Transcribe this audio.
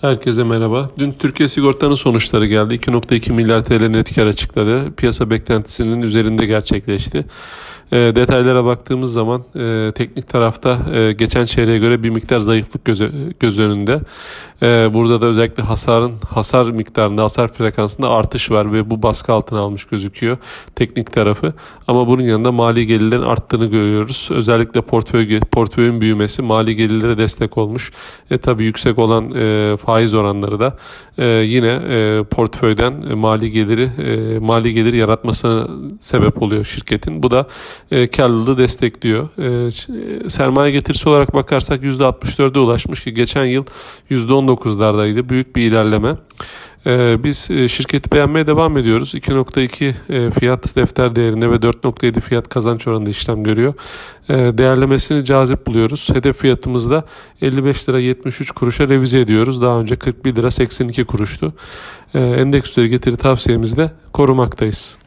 Herkese merhaba. Dün Türkiye Sigorta'nın sonuçları geldi. 2.2 milyar TL net kar açıkladı. Piyasa beklentisinin üzerinde gerçekleşti. E, detaylara baktığımız zaman e, teknik tarafta e, geçen çeyreğe göre bir miktar zayıflık göz, göz önünde. E, burada da özellikle hasarın hasar miktarında, hasar frekansında artış var ve bu baskı altına almış gözüküyor teknik tarafı. Ama bunun yanında mali gelirlerin arttığını görüyoruz. Özellikle portföy portföyün büyümesi mali gelirlere destek olmuş. E tabii yüksek olan e, faiz oranları da e, yine e, portföyden e, mali geliri e, mali gelir yaratmasına sebep oluyor şirketin. Bu da e, karlılığı destekliyor. E, sermaye getirisi olarak bakarsak %64'e ulaşmış ki geçen yıl %19'lardaydı. Büyük bir ilerleme. Ee, biz e, şirketi beğenmeye devam ediyoruz. 2.2 e, fiyat defter değerinde ve 4.7 fiyat kazanç oranında işlem görüyor. Ee, değerlemesini cazip buluyoruz. Hedef fiyatımızda 55 lira 73 kuruşa revize ediyoruz. Daha önce 41 lira 82 kuruştu. Ee, endeks üzeri getiri tavsiyemizi de korumaktayız.